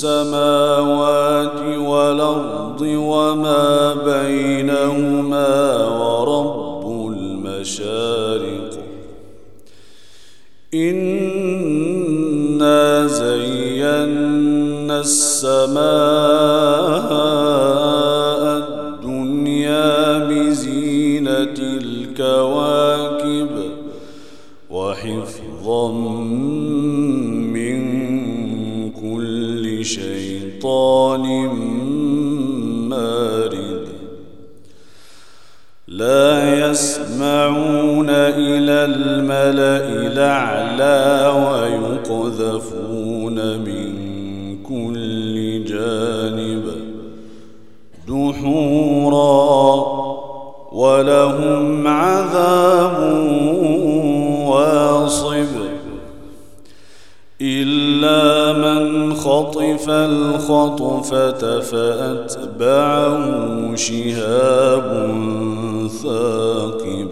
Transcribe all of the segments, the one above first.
السماوات والأرض وما بينهما ورب المشارق. إنا زينا السماء الدنيا بزينة الكواكب وحفظا من شيطان مارد. لا يسمعون إلى الملأ الأعلى ويقذفون من كل جانب دحورا ولهم عذاب واصب. خطف الخطفة فأتبعه شهاب ثاقب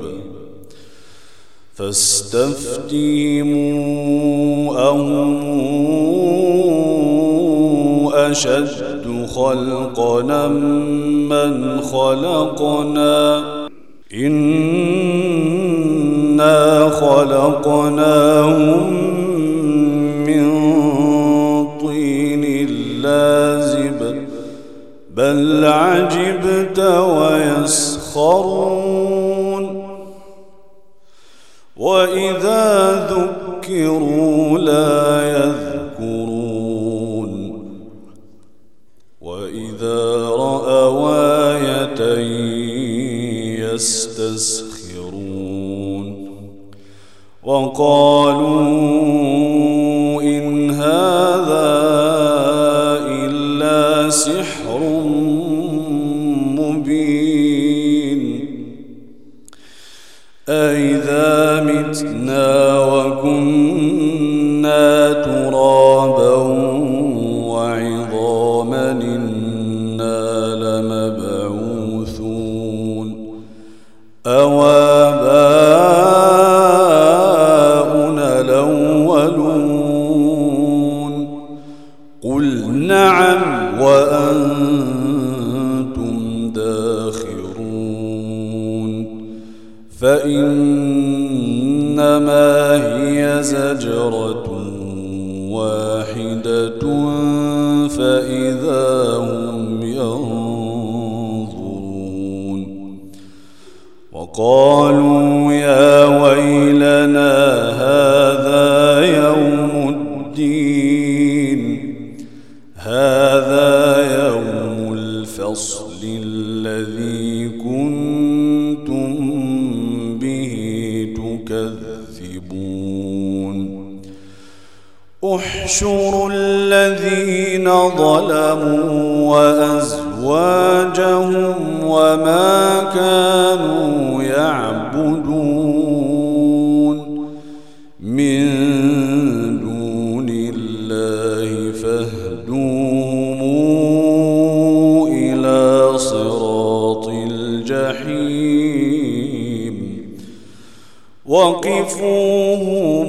فاستفتيموا أهم أشد خلقنا من خلقنا إنا خلقناهم بل عجبت ويسخرون. وإذا ذكروا لا يذكرون. وإذا رأوا آية يستسخرون. وقالوا الذين ظلموا وأزواجهم وما كانوا يعبدون من دون الله فاهدوهم إلى صراط الجحيم. وقفوهم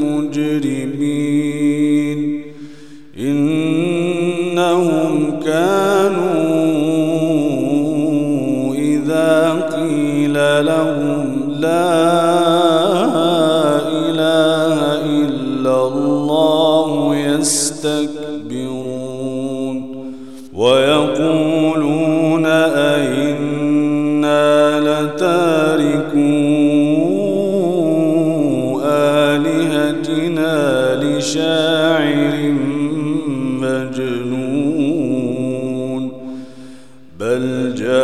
آلهتنا لشاعر مجنون بل جاء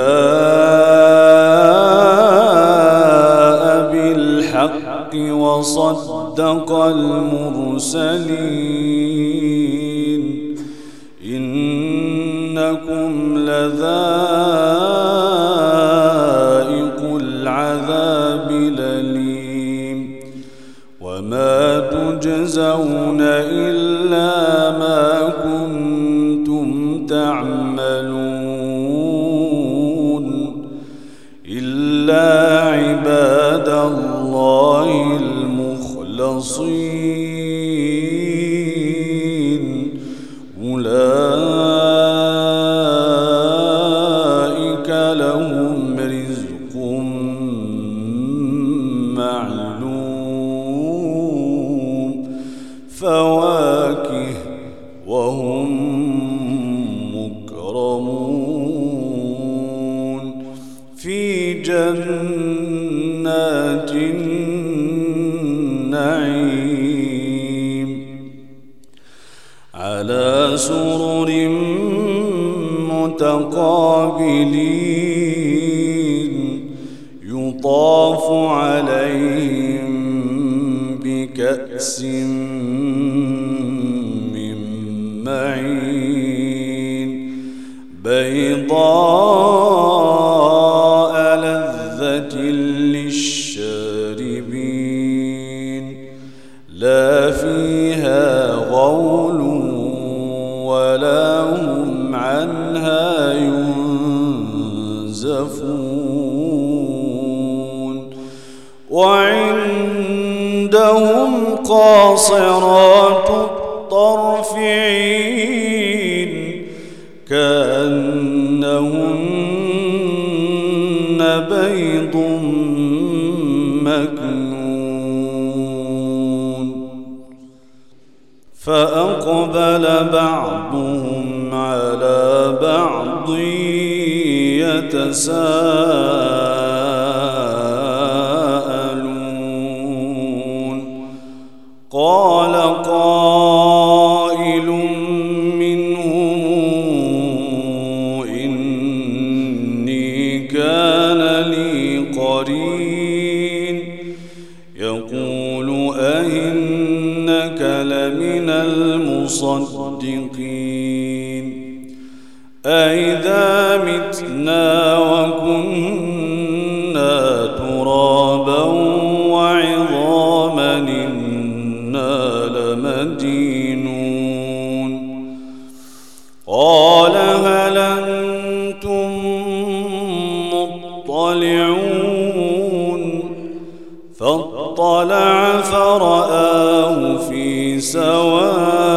بالحق وصدق المرسلين تجزون ولا هم عنها ينزفون. وعندهم قاصرات الطرف عين كأنهن بيض مكنون. فأقبل على بعض يتساءلون. قال قائل منهم إني كان لي قرين. يقول أئنك لمن المصدقين. أئذا متنا وكنا ترابا وعظاما إنا لمدينون قال هل أنتم مطلعون؟ فاطلع فرآه في سواء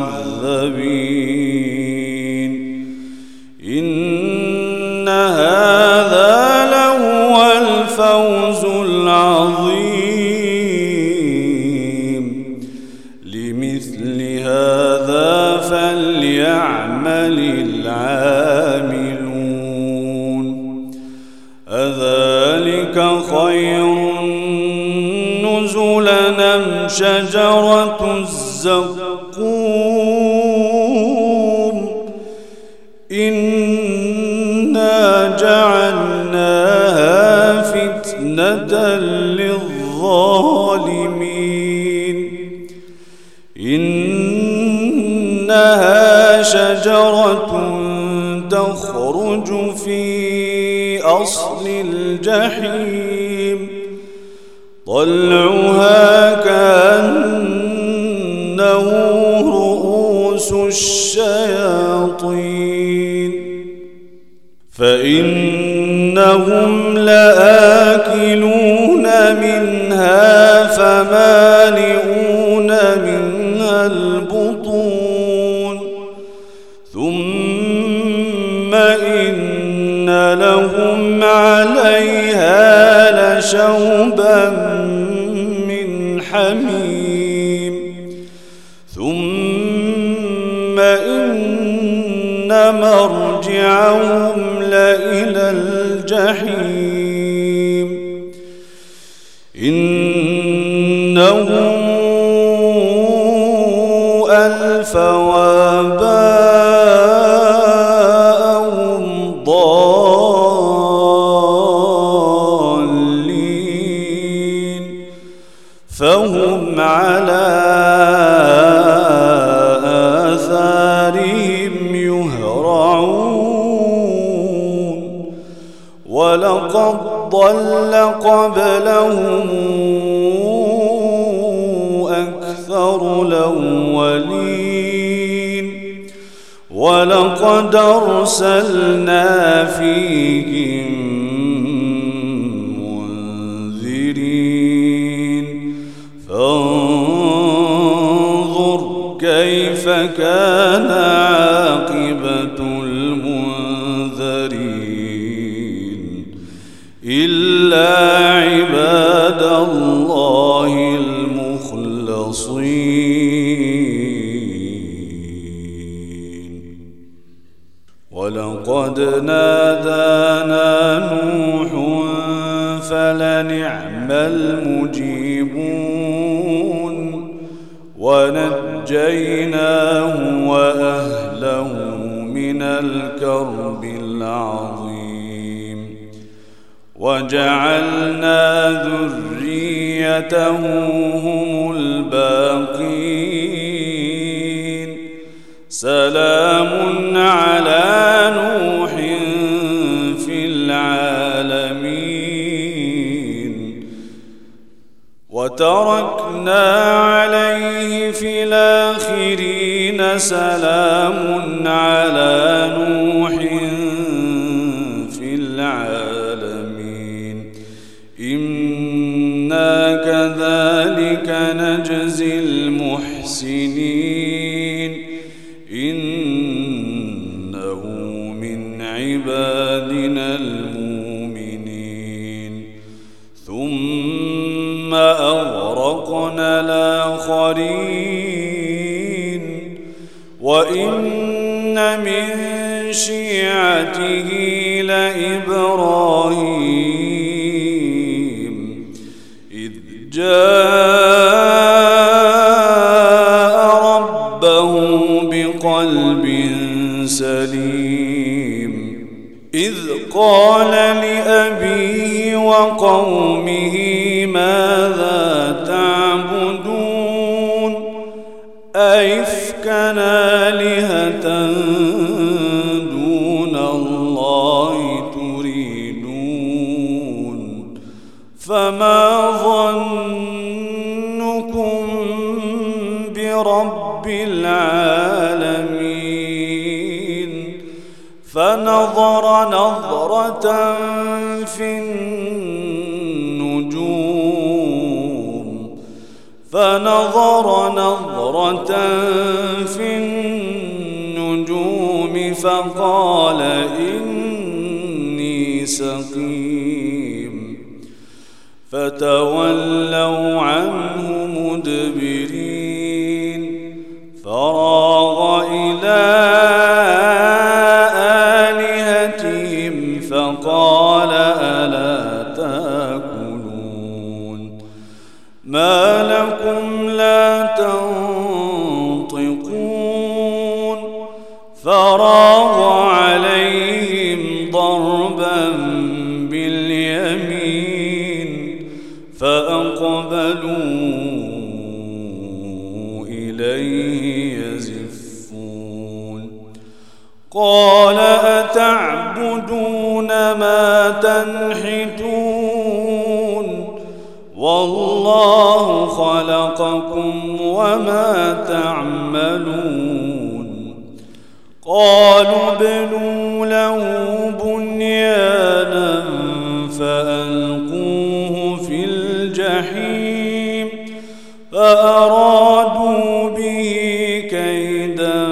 شجرة الزقوم. إنا جعلناها فتنة للظالمين. إنها شجرة تخرج في أصل الجحيم. طلعها الشياطين فإنهم لآكلون منها فمالئون منها البطون ثم إن لهم عليها لشوبا مرجعهم لإلى الجحيم. إنهم ألفوا ولقد ضل قبلهم أكثر الأولين ولقد أرسلنا فيهم منذرين. فانظر كيف كان إلا عباد الله المخلصين. ولقد نادانا نوح فلنعم المجيبون. ونجيناه وأهله من الكرب وجعلنا ذريته هم الباقين. سلام على نوح في العالمين. وتركنا عليه في الآخرين. سلام على وإن من شيعته أئفكا آلهة دون الله تريدون فما ظنكم برب العالمين فنظر نظرة في النجوم فنظر نظرة في النجوم فقال إني سقيم. فتولوا عنه مدبرين. فراغ إلى ما لكم لا تنطقون فراغ عليهم ضربا باليمين فأقبلوا إليه يزفون قال أتعبدون ما تنحتون والله خلقكم وما تعملون قالوا ابنوا له بنيانا فألقوه في الجحيم فأرادوا به كيدا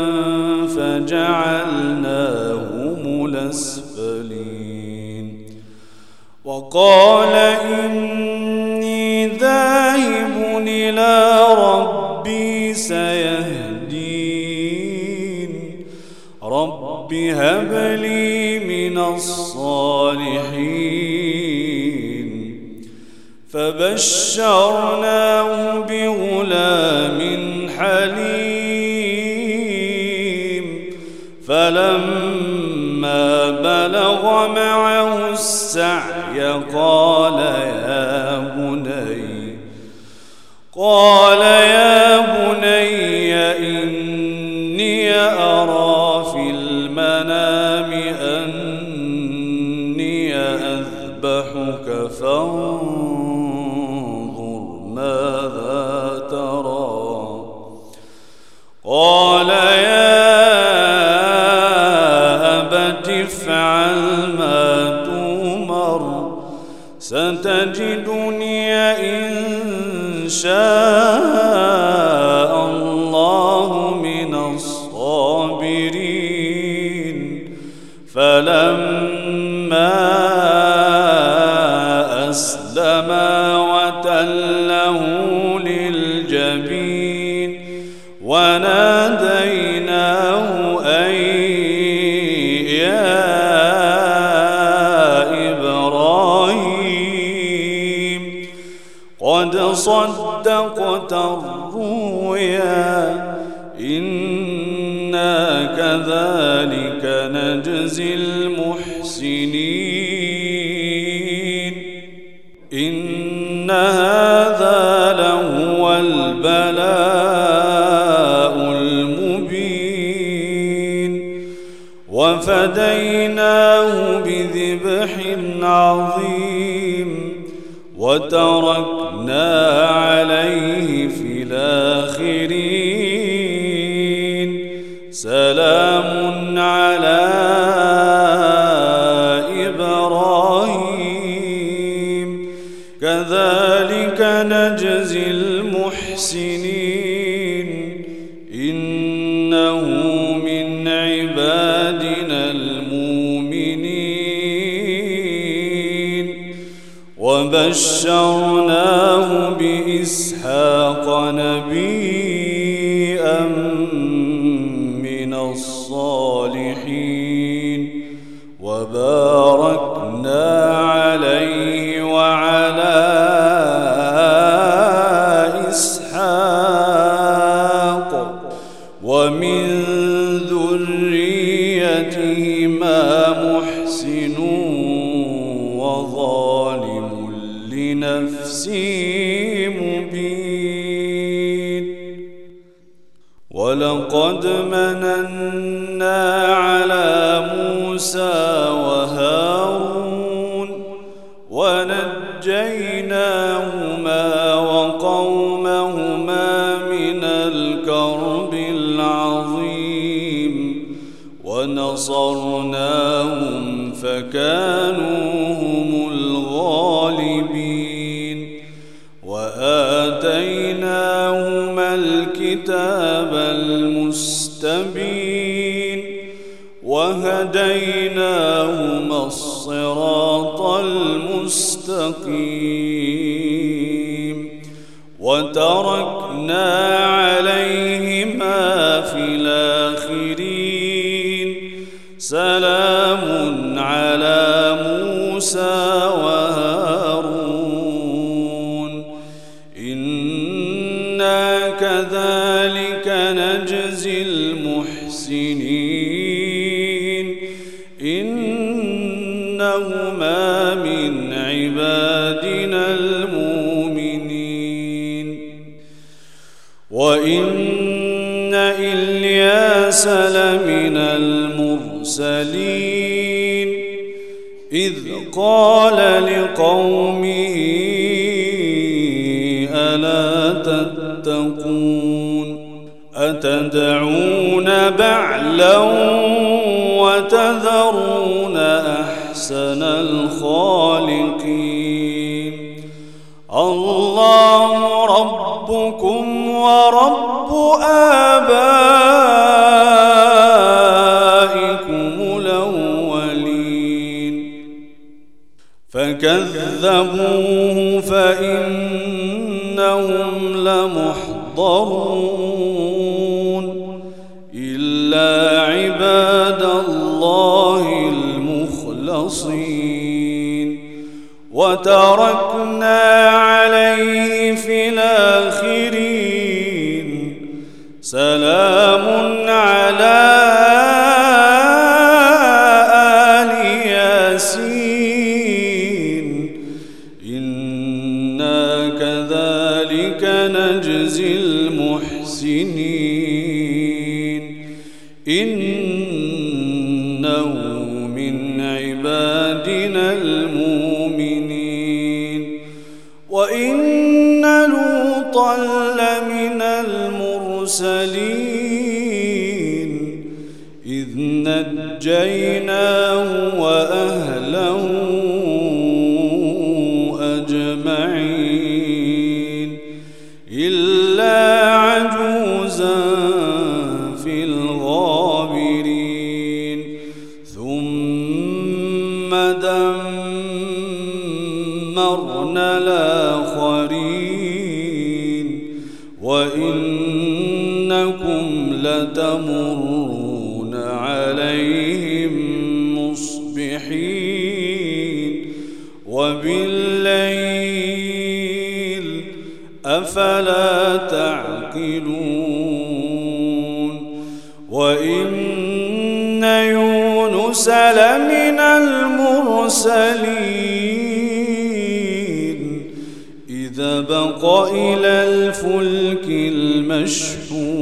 فجعلناهم الأسفلين وقال إني هب لي من الصالحين. فبشرناه بغلام حليم. فلما بلغ معه السعي قال يا بني قال يا بني أبت افعل ما تؤمر ستجدني إن شاء صدقت الرؤيا إنا كذلك نجزي المحسنين. إن هذا لهو البلاء المبين. وفديناه بذبح عظيم. وتركنا عليه في الآخرين سلام وبشرناه بإسحاق نبيا من الصالحين وباركنا عليه وعلى إسحاق ولقد مننا على موسى وهديناهما الصراط المستقيم وتركنا عليهما إلياس لمن المرسلين إذ قال لقومه ألا تتقون أتدعون بعلا وتذرون أحسن الخالقين الله فكذبوه فإنهم لمحضرون إلا عباد الله المخلصين وتركنا نجيناه تعقلون. وإن يونس لمن المرسلين. إذا بق إلى الفلك المشحون.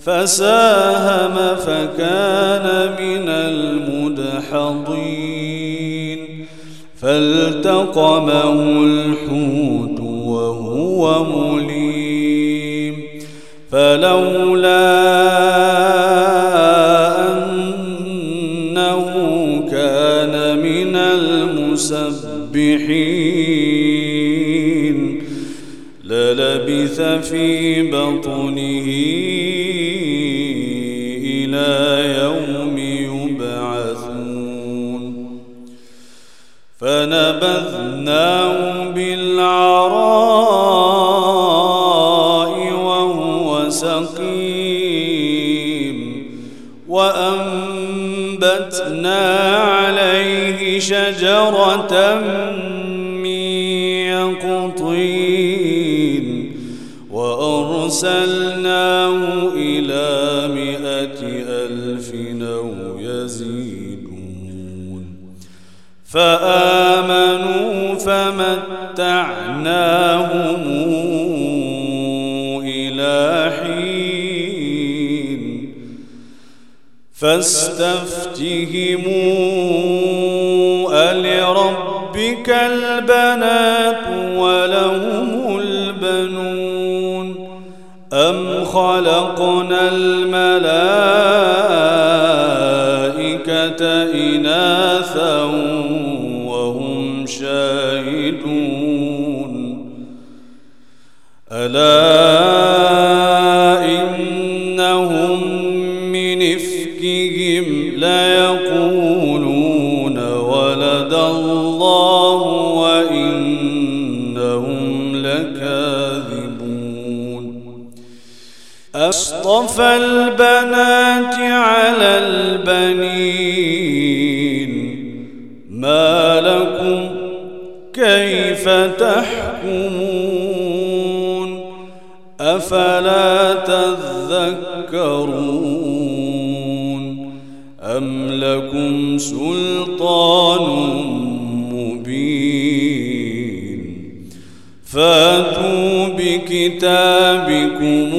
فساهم فكان من المدحضين. فالتقمه الحوت وهو مليم. فلولا أنه كان من المسبحين للبث في بطنه إلى يوم يبعثون. فنبذناه بالعراء شجرة من يقطين وأرسلناه إلى مئة ألف أو يزيدون فآمنوا فمتعناهم إلى حين فاستفتهموا خلقنا الملائكة إناثا وهم شاهدون. ألا أصطفى البنات على البنين ما لكم كيف تحكمون أفلا تذكرون أم لكم سلطان مبين فاتوا بكتابكم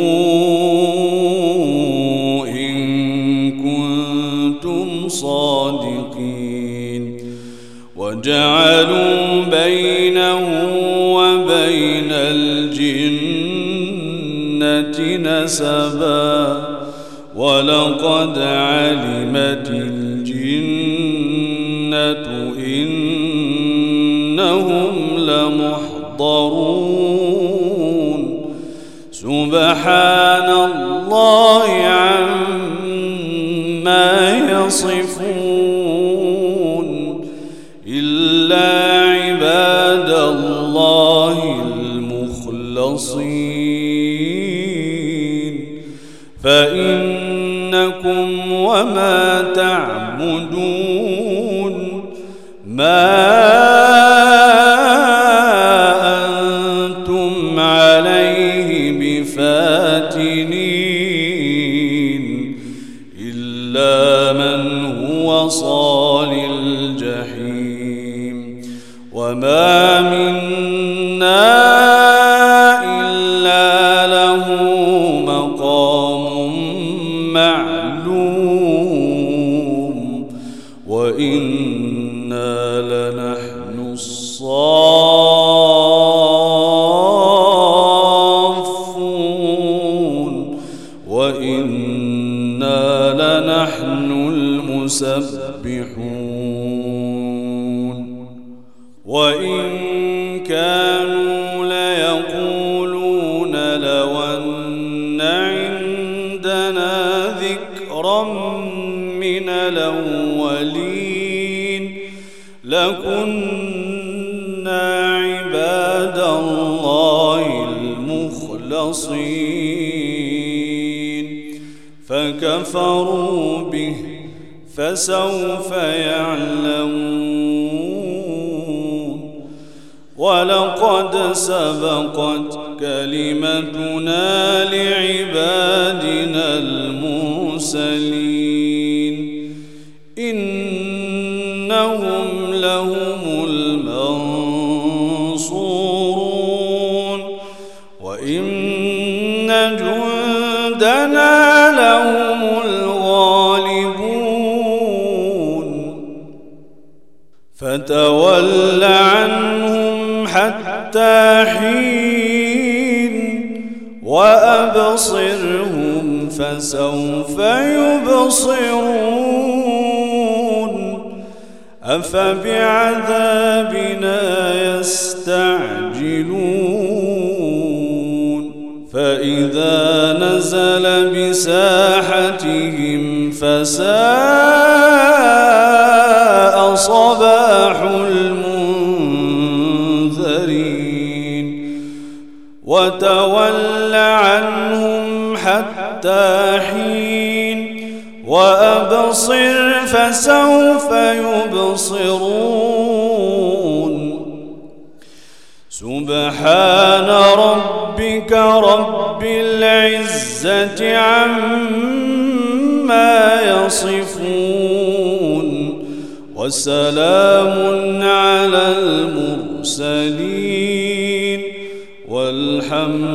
صادقين وجعلوا بينه وبين الجنة نسبا ولقد علمت الجنة إنهم لمحضرون سبحان الله عما يصفون المخلصين. فإنكم وما تعبدون ما هو المخلصين فكفروا به فسوف يعلمون. ولقد سبقت كلمتنا لعبادنا المرسلين. إنهم لهم فتول عنهم حتى حين وأبصرهم فسوف يبصرون أفبعذابنا يستعجلون فإذا نزل بساحتهم فساء وأبصر فسوف يبصرون. سبحان ربك رب العزة عما يصفون. وسلام على المرسلين. والحمد